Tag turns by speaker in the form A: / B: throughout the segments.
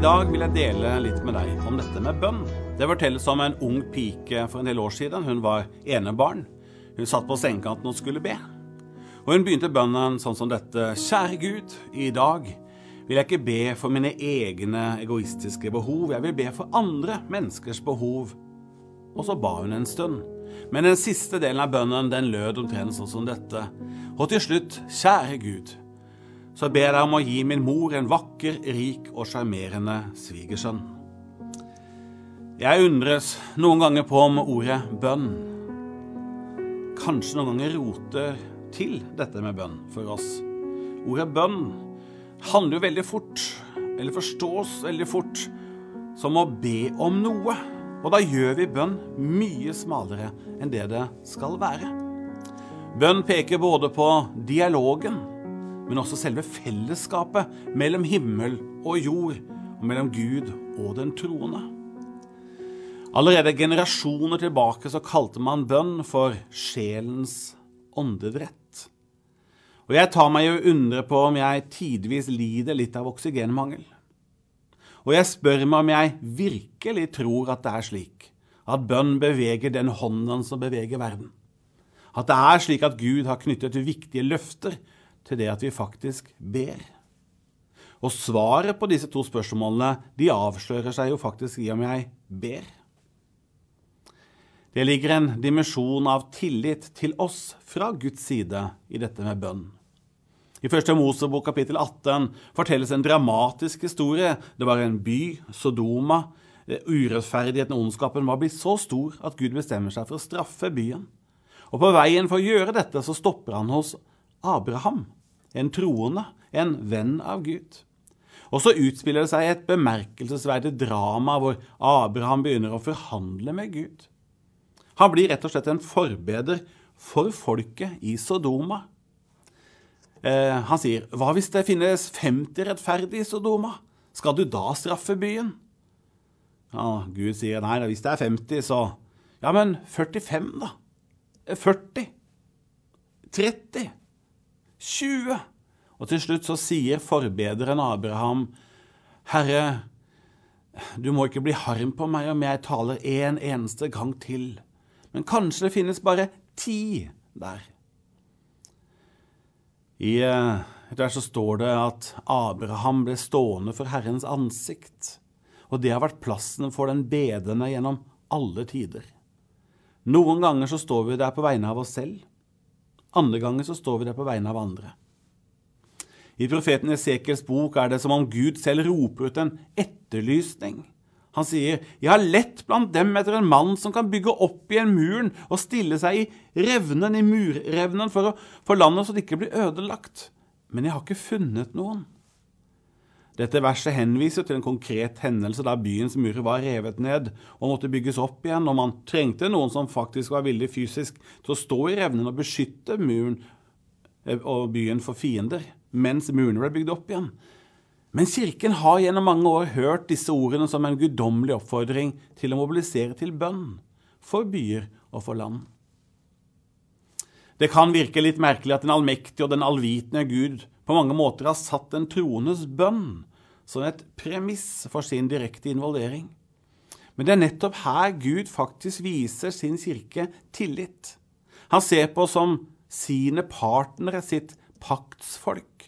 A: dag vil jeg dele litt med deg om dette med bønn. Det fortelles om en ung pike for en del år siden. Hun var enebarn. Hun satt på sengekanten og skulle be. Og hun begynte bønnen sånn som dette. Kjære Gud, i dag vil jeg ikke be for mine egne egoistiske behov. Jeg vil be for andre menneskers behov. Og så ba hun en stund. Men den siste delen av bønnen den lød omtrent sånn som dette. Og til slutt, kjære Gud, så ber jeg om å gi min mor en vakker, rik og sjarmerende svigersønn. Jeg undres noen ganger på om ordet bønn kanskje noen ganger roter til dette med bønn for oss. Ordet bønn handler jo veldig fort, eller forstås veldig fort, som å be om noe. Og da gjør vi bønn mye smalere enn det det skal være. Bønn peker både på dialogen men også selve fellesskapet mellom himmel og jord, og mellom Gud og den troende. Allerede generasjoner tilbake så kalte man bønn for sjelens åndedrett. Og jeg tar meg jo å undre på om jeg tidvis lider litt av oksygenmangel. Og jeg spør meg om jeg virkelig tror at det er slik, at bønn beveger den hånden som beveger verden. At det er slik at Gud har knyttet viktige løfter til det at vi faktisk ber. Og svaret på disse to spørsmålene de avslører seg jo faktisk i om jeg ber. Det ligger en dimensjon av tillit til oss fra Guds side i dette med bønn. I første Mosebok kapittel 18 fortelles en dramatisk historie. Det var en by, Sodoma. Urettferdigheten og ondskapen var blitt så stor at Gud bestemmer seg for å straffe byen. Og på veien for å gjøre dette så stopper han hos Abraham, en troende, en venn av Gud. Og så utspiller det seg et bemerkelsesverdig drama hvor Abraham begynner å forhandle med Gud. Han blir rett og slett en forbeder for folket i Sodoma. Eh, han sier, 'Hva hvis det finnes 50 rettferdige i Sodoma? Skal du da straffe byen?' Ja, Gud sier, 'Nei, hvis det er 50, så Ja, men 45, da? 40? 30? 20? Og til slutt så sier forbederen Abraham, Herre, du må ikke bli harm på meg om jeg taler en eneste gang til, men kanskje det finnes bare ti der. I eh, der så står det at Abraham ble stående for Herrens ansikt, og det har vært plassen for den bedende gjennom alle tider. Noen ganger så står vi der på vegne av oss selv, andre ganger så står vi der på vegne av andre. I profeten Esekiels bok er det som om Gud selv roper ut en etterlysning. Han sier, 'Jeg har lett blant dem etter en mann som kan bygge opp igjen muren og stille seg i revnen, i murrevnen, for, å, for landet så det ikke blir ødelagt. Men jeg har ikke funnet noen.' Dette verset henviser til en konkret hendelse da byens murer var revet ned og måtte bygges opp igjen, og man trengte noen som faktisk var villig fysisk til å stå i revnen og beskytte muren eh, og byen for fiender, mens murene ble bygd opp igjen. Men Kirken har gjennom mange år hørt disse ordene som en guddommelig oppfordring til å mobilisere til bønn for byer og for land. Det kan virke litt merkelig at den allmektige og den allvitende Gud på mange måter har satt den troendes bønn som et premiss for sin direkte involvering. Men det er nettopp her Gud faktisk viser sin kirke tillit. Han ser på som sine partnere, sitt paktsfolk.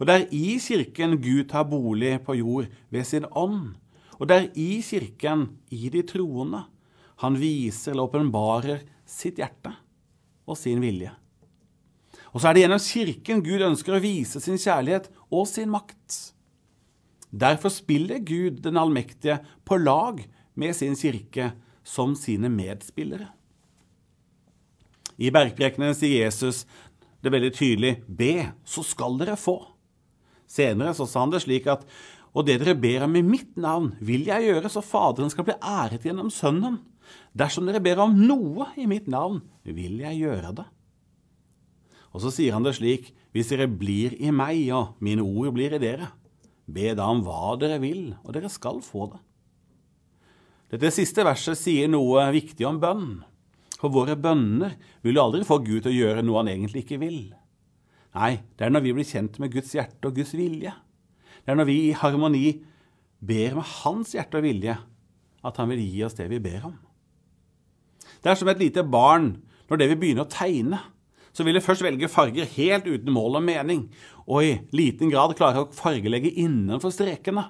A: Og det er i kirken Gud tar bolig på jord ved sin ånd. Og det er i kirken, i de troende, han viser eller åpenbarer sitt hjerte og sin vilje. Og så er det gjennom kirken Gud ønsker å vise sin kjærlighet og sin makt. Derfor spiller Gud den allmektige på lag med sin kirke som sine medspillere. I bergprekenen sier Jesus det veldig tydelig be, så skal dere få. Senere så sa han det slik at og det dere ber om i mitt navn, vil jeg gjøre, så Faderen skal bli æret gjennom Sønnen. Dersom dere ber om noe i mitt navn, vil jeg gjøre det. Og så sier han det slik, hvis dere blir i meg, og mine ord blir i dere, Be da om hva dere vil, og dere skal få det. Dette siste verset sier noe viktig om bønn. For våre bønner vil jo aldri få Gud til å gjøre noe han egentlig ikke vil. Nei, det er når vi blir kjent med Guds hjerte og Guds vilje. Det er når vi i harmoni ber med hans hjerte og vilje at han vil gi oss det vi ber om. Det er som et lite barn når det vil begynne å tegne. Så vil jeg først velge farger helt uten mål og mening, og i liten grad klare å fargelegge innenfor strekene.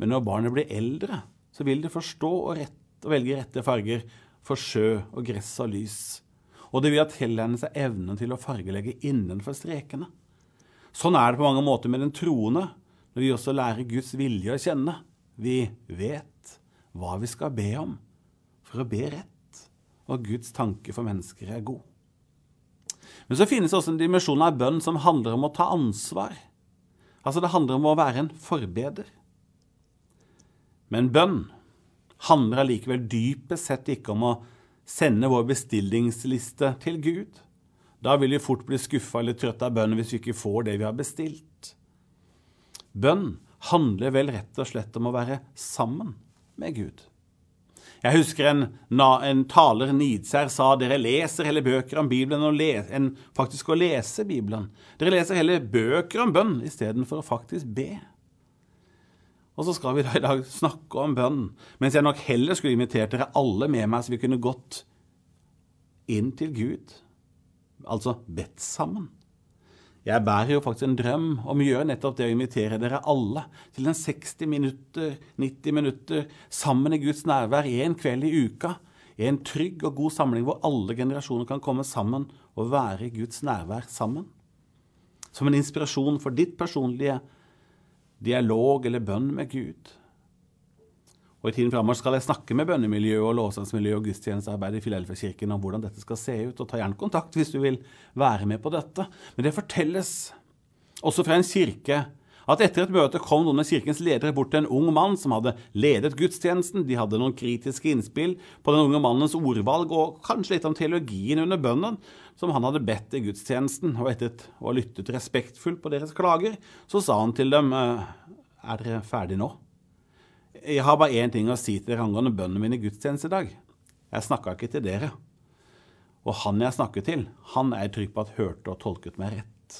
A: Men når barnet blir eldre, så vil det forstå og, rett, og velge rette farger for sjø og gress og lys. Og det vil ha tilegnet seg evnen til å fargelegge innenfor strekene. Sånn er det på mange måter med den troende, når vi også lærer Guds vilje å kjenne. Vi vet hva vi skal be om for å be rett og Guds tanke for mennesker er god. Men så finnes det også en dimensjon av bønn som handler om å ta ansvar. Altså det handler om å være en forbeder. Men bønn handler allikevel dypest sett ikke om å sende vår bestillingsliste til Gud. Da vil vi fort bli skuffa eller trøtt av bønn hvis vi ikke får det vi har bestilt. Bønn handler vel rett og slett om å være sammen med Gud. Jeg husker en, en taler, Nidsær, sa dere leser hele bøker om Bibelen enn faktisk å lese Bibelen. Dere leser hele bøker om bønn istedenfor å faktisk be. Og så skal vi da i dag snakke om bønn, mens jeg nok heller skulle invitert dere alle med meg, så vi kunne gått inn til Gud, altså bedt sammen. Jeg bærer jo faktisk en drøm om å gjøre nettopp det å invitere dere alle til en 60 minutter, 90 minutter sammen i Guds nærvær en kveld i uka. I en trygg og god samling hvor alle generasjoner kan komme sammen og være i Guds nærvær sammen. Som en inspirasjon for ditt personlige dialog eller bønn med Gud. Og I tiden framover skal jeg snakke med bønnemiljøet og lovsangsmiljøet og gudstjenestearbeidet i Filadelfia-kirken om hvordan dette skal se ut. og Ta gjerne kontakt hvis du vil være med på dette. Men det fortelles også fra en kirke at etter et møte kom noen av kirkens ledere bort til en ung mann som hadde ledet gudstjenesten. De hadde noen kritiske innspill på den unge mannens ordvalg og kanskje litt om teologien under bønnen som han hadde bedt i gudstjenesten. Og etter å ha lyttet respektfullt på deres klager, så sa han til dem Er dere ferdige nå? Jeg har bare én ting å si til dere angående bønnen min i gudstjeneste i dag. Jeg snakka ikke til dere. Og han jeg snakker til, han er jeg trygg på at hørte og tolket meg rett.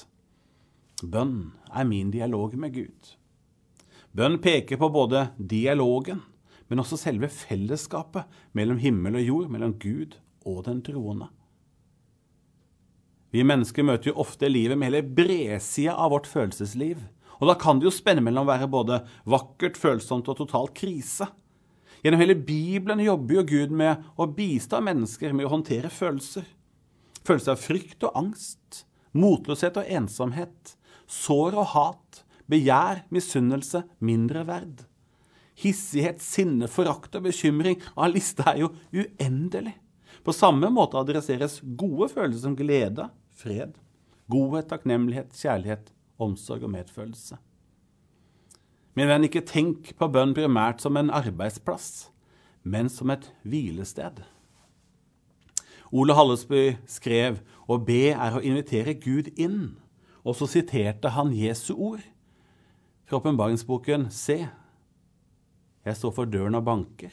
A: Bønn er min dialog med Gud. Bønn peker på både dialogen, men også selve fellesskapet mellom himmel og jord, mellom Gud og den troende. Vi mennesker møter jo ofte livet med hele bredsida av vårt følelsesliv og da kan det jo spenne mellom å være både vakkert, følsomt og totalt krise. Gjennom hele Bibelen jobber jo Gud med å bistå mennesker med å håndtere følelser. Følelser av frykt og angst, motløshet og ensomhet, sår og hat, begjær, misunnelse, mindreverd. Hissighet, sinne, forakt og bekymring. av lista er jo uendelig. På samme måte adresseres gode følelser som glede, fred, godhet, takknemlighet, kjærlighet omsorg og medfølelse. Min venn, ikke tenk på bønn primært som en arbeidsplass, men som et hvilested. Ole Hallesby skrev å be er å invitere Gud inn, og så siterte han Jesu ord fra åpenbaringsboken Se, jeg står for døren og banker.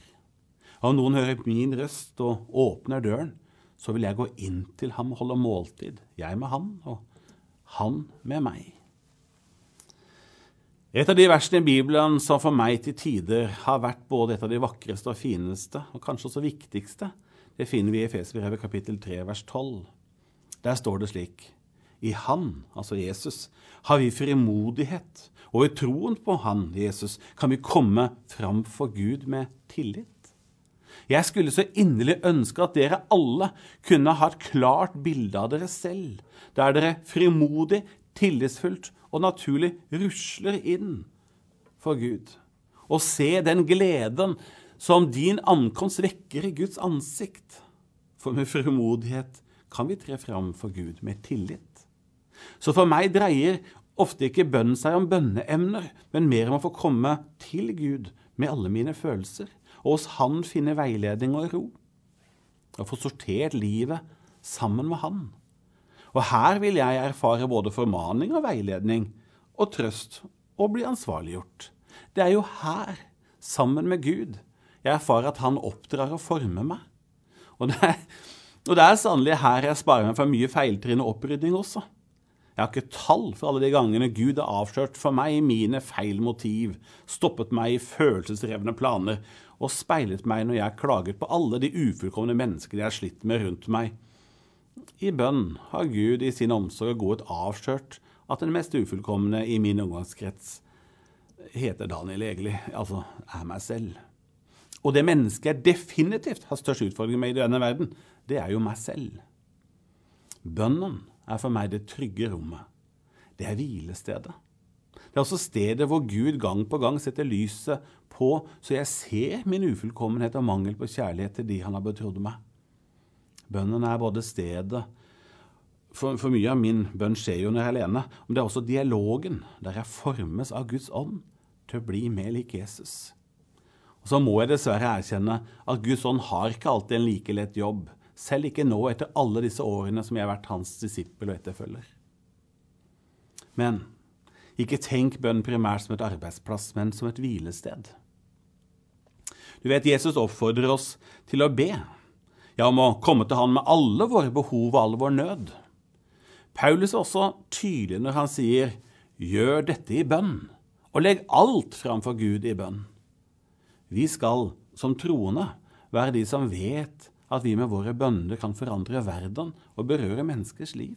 A: Om noen hører min røst og åpner døren, så vil jeg gå inn til ham og holde måltid, jeg med han og han med meg. Et av de versene i Bibelen som for meg til tider har vært både et av de vakreste og fineste, og kanskje også viktigste, det finner vi i Efesbrevet kapittel 3 vers 12. Der står det slik I Han, altså Jesus, har vi frimodighet, og i troen på Han, Jesus, kan vi komme fram for Gud med tillit. Jeg skulle så inderlig ønske at dere alle kunne ha et klart bilde av dere selv, der dere frimodig, tillitsfullt og naturlig rusler inn for Gud. Og se den gleden som din ankomst vekker i Guds ansikt. For med frimodighet kan vi tre fram for Gud med tillit. Så for meg dreier ofte ikke bønnen seg om bønneemner, men mer om å få komme til Gud med alle mine følelser, og hos Han finne veiledning og ro. Og få sortert livet sammen med Han. Og her vil jeg erfare både formaning og veiledning, og trøst, og bli ansvarliggjort. Det er jo her, sammen med Gud, jeg erfarer at Han oppdrar og former meg. Og det er, og det er sannelig her jeg sparer meg for mye feiltrinn og opprydding også. Jeg har ikke tall for alle de gangene Gud har avslørt for meg mine feil motiv, stoppet meg i følelsesrevne planer og speilet meg når jeg klaget på alle de ufullkomne menneskene jeg har slitt med rundt meg. I bønn har Gud i sin omsorg og godhet avslørt at den mest ufullkomne i min omgangskrets heter Daniel Egeli, altså er meg selv. Og det mennesket jeg definitivt har størst utfordringer med i denne verden, det er jo meg selv. Bønnen er for meg det trygge rommet. Det er hvilestedet. Det er også stedet hvor Gud gang på gang setter lyset på, så jeg ser min ufullkommenhet og mangel på kjærlighet til de han har betrodd meg. Bønnen er både stedet for, for, mye av min bønn skjer jo når jeg er alene, men det er også dialogen, der jeg formes av Guds ånd til å bli mer lik Jesus. Og Så må jeg dessverre erkjenne at Guds ånd har ikke alltid en like lett jobb, selv ikke nå etter alle disse årene som jeg har vært hans disippel og etterfølger. Men ikke tenk bønn primært som et arbeidsplass, men som et hvilested. Du vet, Jesus oppfordrer oss til å be, ja, om å komme til Han med alle våre behov og all vår nød. Paulus er også tydelig når han sier 'gjør dette i bønn', og legg alt framfor Gud i bønn. Vi skal, som troende, være de som vet at vi med våre bønner kan forandre verden og berøre menneskers liv.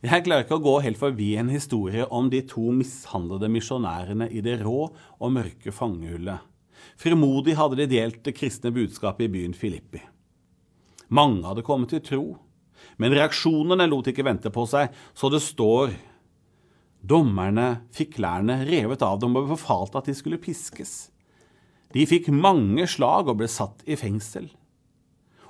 A: Jeg klarer ikke å gå helt forbi en historie om de to mishandlede misjonærene i det rå og mørke fangehullet. Frimodig hadde de delt det kristne budskapet i byen Filippi. Mange hadde kommet til tro, men reaksjonene lot ikke vente på seg, så det står Dommerne fikk klærne revet av dem og befalte at de skulle piskes. De fikk mange slag og ble satt i fengsel.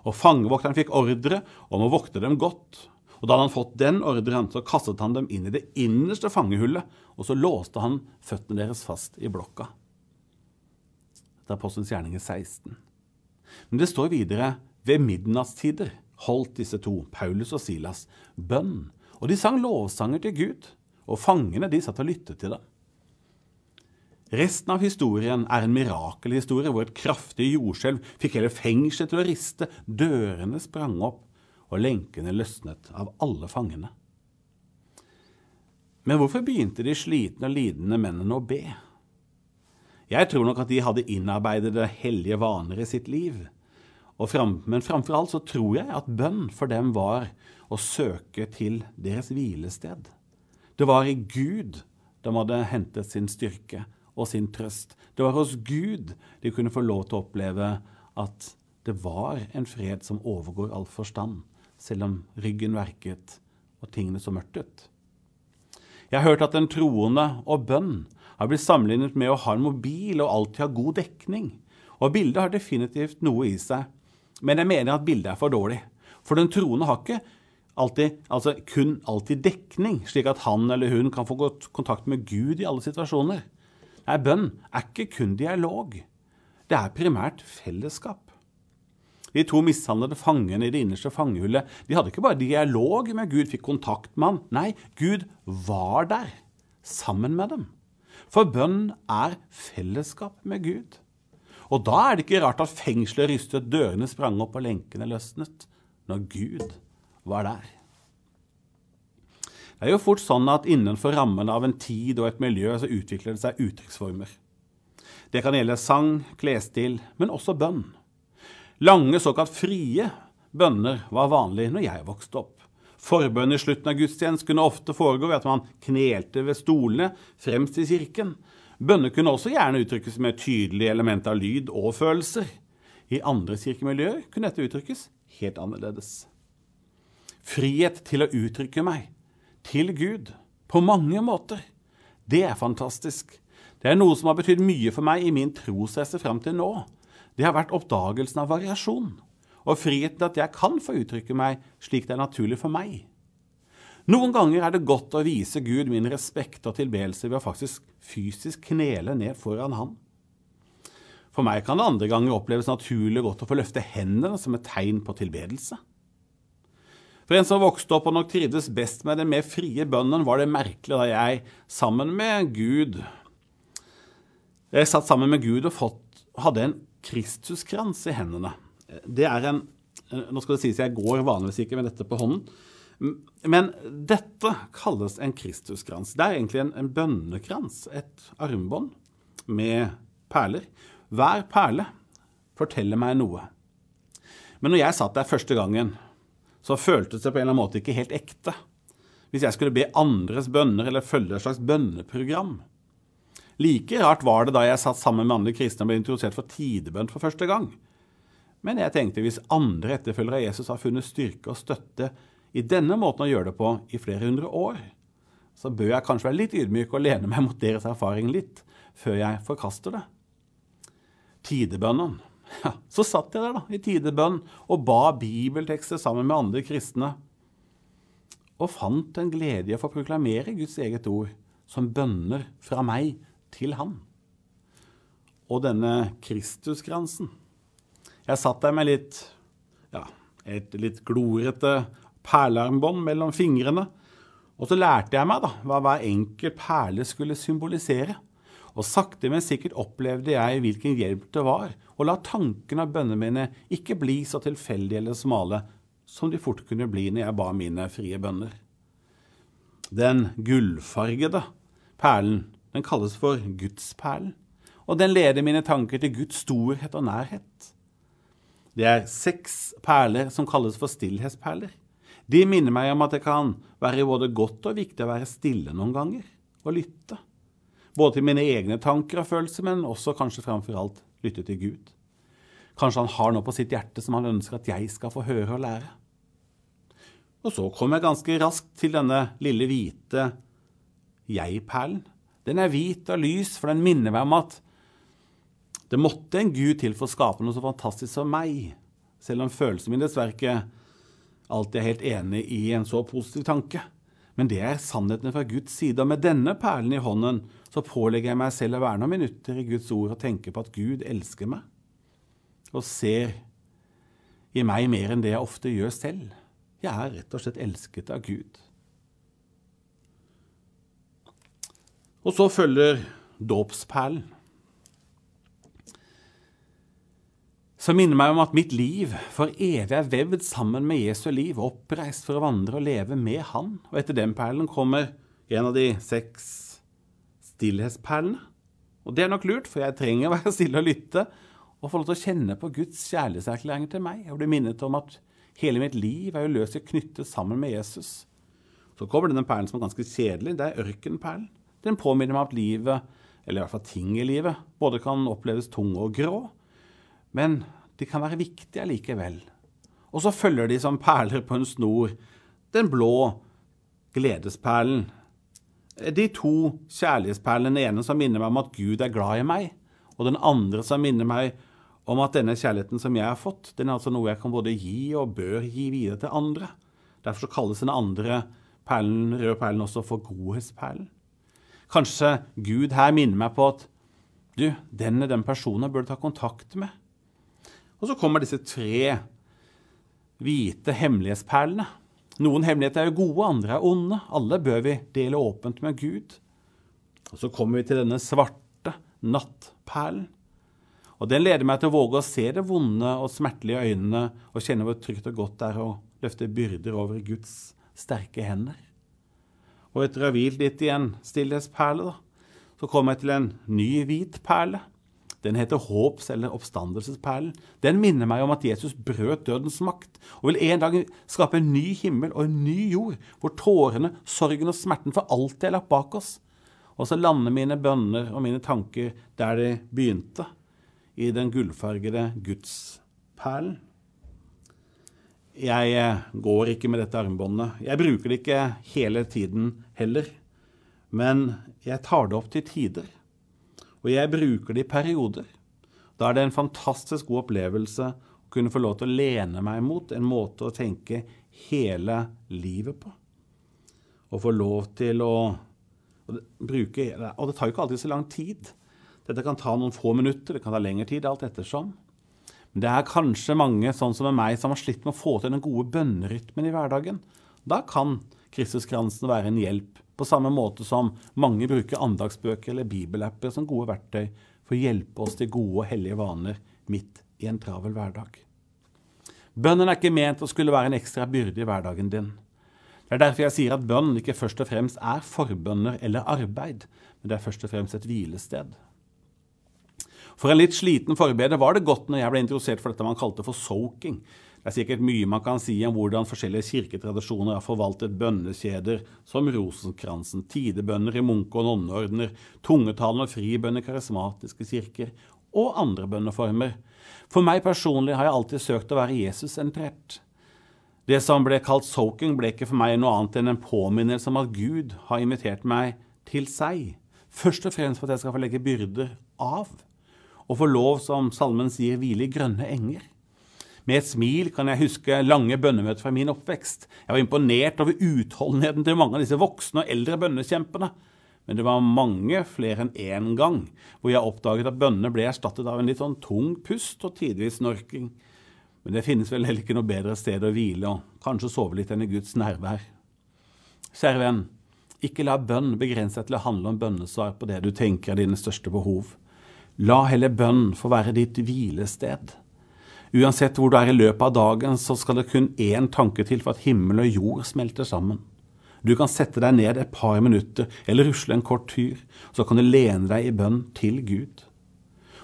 A: Og fangevokteren fikk ordre om å vokte dem godt. Og da hadde han fått den ordren, så kastet han dem inn i det innerste fangehullet, og så låste han føttene deres fast i blokka. Det er Apostelens gjerninger 16. Men det står videre ved midnattstider holdt disse to, Paulus og Silas, bønn, og de sang lovsanger til Gud, og fangene de satt og lyttet til dem. Resten av historien er en mirakelhistorie hvor et kraftig jordskjelv fikk hele fengselet til å riste, dørene sprang opp, og lenkene løsnet av alle fangene. Men hvorfor begynte de slitne og lidende mennene å be? Jeg tror nok at de hadde innarbeidede hellige vaner i sitt liv. Fram, men framfor alt så tror jeg at bønn for dem var å søke til deres hvilested. Det var i Gud de hadde hentet sin styrke og sin trøst. Det var hos Gud de kunne få lov til å oppleve at det var en fred som overgår all forstand, selv om ryggen verket og tingene så mørkt ut. Jeg har hørt at den troende og bønn har blitt sammenlignet med å ha en mobil og alltid ha god dekning. Og bildet har definitivt noe i seg men jeg mener at bildet er for dårlig. For den troende har ikke alltid, altså kun alltid dekning, slik at han eller hun kan få godt kontakt med Gud i alle situasjoner. Nei, bønn er ikke kun dialog. Det er primært fellesskap. De to mishandlede fangene i det innerste fangehullet de hadde ikke bare dialog med Gud, fikk kontakt med ham. Nei, Gud var der, sammen med dem. For bønn er fellesskap med Gud. Og da er det ikke rart at fengselet rystet, dørene sprang opp og lenkene løsnet, når Gud var der. Det er jo fort sånn at innenfor rammene av en tid og et miljø så utvikler det seg uttrykksformer. Det kan gjelde sang, klesstil, men også bønn. Lange såkalt frie bønner var vanlig når jeg vokste opp. Forbønn i slutten av gudstjenesten kunne ofte foregå ved at man knelte ved stolene fremst i kirken, Bønner kunne også gjerne uttrykkes med tydelige element av lyd og følelser. I andre kirkemiljøer kunne dette uttrykkes helt annerledes. Frihet til å uttrykke meg til Gud på mange måter. Det er fantastisk. Det er noe som har betydd mye for meg i min trosreise fram til nå. Det har vært oppdagelsen av variasjon og friheten til at jeg kan få uttrykke meg slik det er naturlig for meg. Noen ganger er det godt å vise Gud min respekt og tilbedelse ved å faktisk fysisk knele ned foran Han. For meg kan det andre ganger oppleves naturlig godt å få løfte hendene som et tegn på tilbedelse. For en som vokste opp og nok trivdes best med den mer frie bønnen, var det merkelig da jeg sammen med Gud Jeg satt sammen med Gud og fått, hadde en Kristuskrans i hendene. Det er en Nå skal det sies jeg går vanligvis ikke med dette på hånden, Men dette kalles en Kristuskrans. Det er egentlig en, en bønnekrans, et armbånd med perler. Hver perle forteller meg noe. Men når jeg satt der første gangen, så føltes det på en eller annen måte ikke helt ekte. Hvis jeg skulle be andres bønner eller følge et slags bønneprogram. Like rart var det da jeg satt sammen med andre kristne og ble introdusert for tidebønn for første gang. Men jeg tenkte hvis andre etterfølgere av Jesus har funnet styrke og støtte i denne måten å gjøre det på i flere hundre år, så bør jeg kanskje være litt ydmyk og lene meg mot deres erfaring litt, før jeg forkaster det. Tidebønnen. Ja, så satt jeg der da, i tidebønn og ba bibeltekster sammen med andre kristne, og fant en glede i å få proklamere Guds eget ord som bønner fra meg til Han. Og denne Kristuskransen. Jeg satt der med litt, ja, et litt glorete perlearmbånd mellom fingrene. Og så lærte jeg meg da, hva hver enkelt perle skulle symbolisere. Og sakte, men sikkert opplevde jeg hvilken hjelp det var å la tankene av bønnene mine ikke bli så tilfeldige eller smale som de fort kunne bli når jeg ba mine frie bønner. Den gullfargede perlen den kalles for Gudsperlen, og den leder mine tanker til Guds storhet og nærhet. Det er seks perler som kalles for stillhetsperler. De minner meg om at det kan være både godt og viktig å være stille noen ganger og lytte. Både til mine egne tanker og følelser, men også kanskje framfor alt lytte til Gud. Kanskje han har noe på sitt hjerte som han ønsker at jeg skal få høre og lære. Og så kom jeg ganske raskt til denne lille hvite jeg-perlen. Den er hvit og lys, for den minner meg om at det måtte en Gud til for å skape noe så fantastisk som meg, selv om følelsene mine dessverre ikke alltid er helt enig i en så positiv tanke. Men det er sannheten fra Guds side, og med denne perlen i hånden så pålegger jeg meg selv å være noen minutter i Guds ord og tenke på at Gud elsker meg og ser i meg mer enn det jeg ofte gjør selv. Jeg er rett og slett elsket av Gud. Og så følger dåpsperlen. Som minner meg om at mitt liv for evig er vevd sammen med Jesu liv, oppreist for å vandre og leve med Han. Og etter den perlen kommer en av de seks stillhetsperlene. Og det er nok lurt, for jeg trenger å være stille og lytte og få lov til å kjenne på Guds kjærlighetserklæring til meg. Jeg blir minnet om at hele mitt liv er uløselig knyttet sammen med Jesus. Så kommer denne perlen som er ganske kjedelig. Det er ørkenperlen. Den påminner meg om at livet, eller i hvert fall ting i livet, både kan oppleves tung og grå men de kan være viktige likevel. Og så følger de som perler på en snor den blå gledesperlen. De to kjærlighetsperlene, den ene som minner meg om at Gud er glad i meg, og den andre som minner meg om at denne kjærligheten som jeg har fått, den er altså noe jeg kan både gi og bør gi videre til andre. Derfor kalles den andre perlen, røde perlen også for godhetsperlen. Kanskje Gud her minner meg på at du, denne den personen bør du ta kontakt med. Og så kommer disse tre hvite hemmelighetsperlene. Noen hemmeligheter er gode, andre er onde. Alle bør vi dele åpent med Gud. Og så kommer vi til denne svarte nattperlen. Og Den leder meg til å våge å se det vonde og smertelige i øynene og kjenne hvor trygt og godt det er å løfte byrder over Guds sterke hender. Og etter å ha hvilt litt i en stillhetsperle, da, så kommer jeg til en ny hvit perle. Den heter håps- eller oppstandelsesperlen. Den minner meg om at Jesus brøt dødens makt og vil en dag skape en ny himmel og en ny jord, hvor tårene, sorgen og smerten for alltid er lagt bak oss. Og så lander mine bønner og mine tanker der de begynte, i den gullfargede gudsperlen. Jeg eh, går ikke med dette armbåndet. Jeg bruker det ikke hele tiden heller. Men jeg tar det opp til tider. Og jeg bruker det i perioder. Da er det en fantastisk god opplevelse å kunne få lov til å lene meg mot en måte å tenke hele livet på. Og få lov til å bruke Og det tar jo ikke alltid så lang tid. Dette kan ta noen få minutter, det kan ta lengre tid, alt ettersom. Men det er kanskje mange, sånn som meg, som har slitt med å få til den gode bønnerytmen i hverdagen. Da kan Kristuskransen være en hjelp på samme måte som mange bruker andagsbøker eller bibelapper som gode verktøy for å hjelpe oss til gode og hellige vaner midt i en travel hverdag. Bønnen er ikke ment å skulle være en ekstra byrde i hverdagen din. Det er derfor jeg sier at bønn ikke først og fremst er forbønner eller arbeid, men det er først og fremst et hvilested. For en litt sliten forbereder var det godt når jeg ble introdusert for dette man kalte for soaking. Det er sikkert mye man kan si om hvordan forskjellige kirketradisjoner har forvaltet bønnekjeder som rosenkransen, tidebønner i munke- og nonneordener, tungetalen og fribønner i karismatiske kirker, og andre bønneformer. For meg personlig har jeg alltid søkt å være Jesus-sentrert. Det som ble kalt soaking, ble ikke for meg noe annet enn en påminnelse om at Gud har invitert meg til seg. Først og fremst for at jeg skal få legge byrder av, og få lov, som salmen sier, hvile i grønne enger. Med et smil kan jeg huske lange bønnemøter fra min oppvekst. Jeg var imponert over utholdenheten til mange av disse voksne og eldre bønnekjempene. Men det var mange flere enn én gang hvor jeg oppdaget at bønnene ble erstattet av en litt sånn tung pust og tidvis snorking. Men det finnes vel heller ikke noe bedre sted å hvile og kanskje sove litt enn i Guds nærvær. Kjære venn, ikke la bønn begrense deg til å handle om bønnesvar på det du tenker er dine største behov. La heller bønn få være ditt hvilested. Uansett hvor du er i løpet av dagen, så skal det kun én tanke til for at himmel og jord smelter sammen. Du kan sette deg ned et par minutter eller rusle en kort tur, så kan du lene deg i bønn til Gud.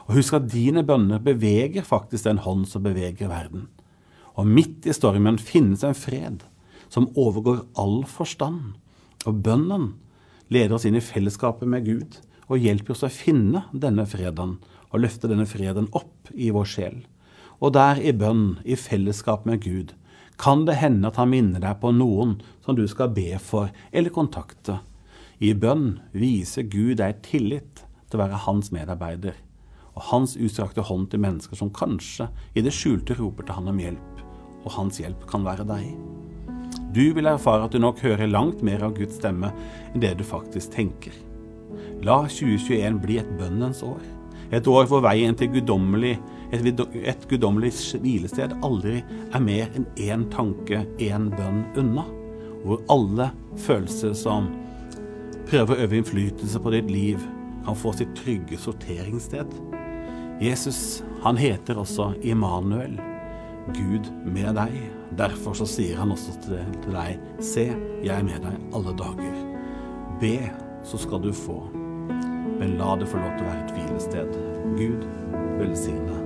A: Og husk at dine bønner beveger faktisk den hånd som beveger verden. Og midt i stormen finnes en fred som overgår all forstand. Og bønnen leder oss inn i fellesskapet med Gud og hjelper oss å finne denne freden og løfte denne freden opp i vår sjel. Og der i bønn, i fellesskap med Gud, kan det hende at han minner deg på noen som du skal be for eller kontakte. I bønn viser Gud deg tillit til å være hans medarbeider og hans utstrakte hånd til mennesker som kanskje i det skjulte roper til han om hjelp, og hans hjelp kan være deg. Du vil erfare at du nok hører langt mer av Guds stemme enn det du faktisk tenker. La 2021 bli et bønnens år. Et år hvor veien til guddommelig, et, et guddommelig hvilested aldri er mer enn én tanke, én bønn unna. Hvor alle følelser som prøver å øve innflytelse på ditt liv, kan få sitt trygge sorteringssted. Jesus, han heter også Immanuel, Gud med deg. Derfor så sier han også til deg, se, jeg er med deg alle dager. Be, så skal du få. Men la det få lov til å være et hvilested. Gud velsigne